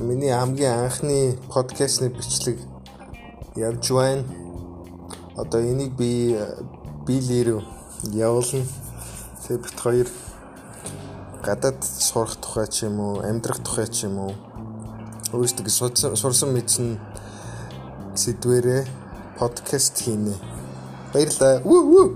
Миний хамгийн анхны подкастны бичлэг явж байна. Одоо энийг би биелэр явуулна. Тэгээ бит хоёр гадаад сурах тухай ч юм уу, амьдрах тухай ч юм уу өөрсдөө сурсан мэдсэн сэдвэрээ подкаст хийнэ. Баярлалаа. Вүү вүү.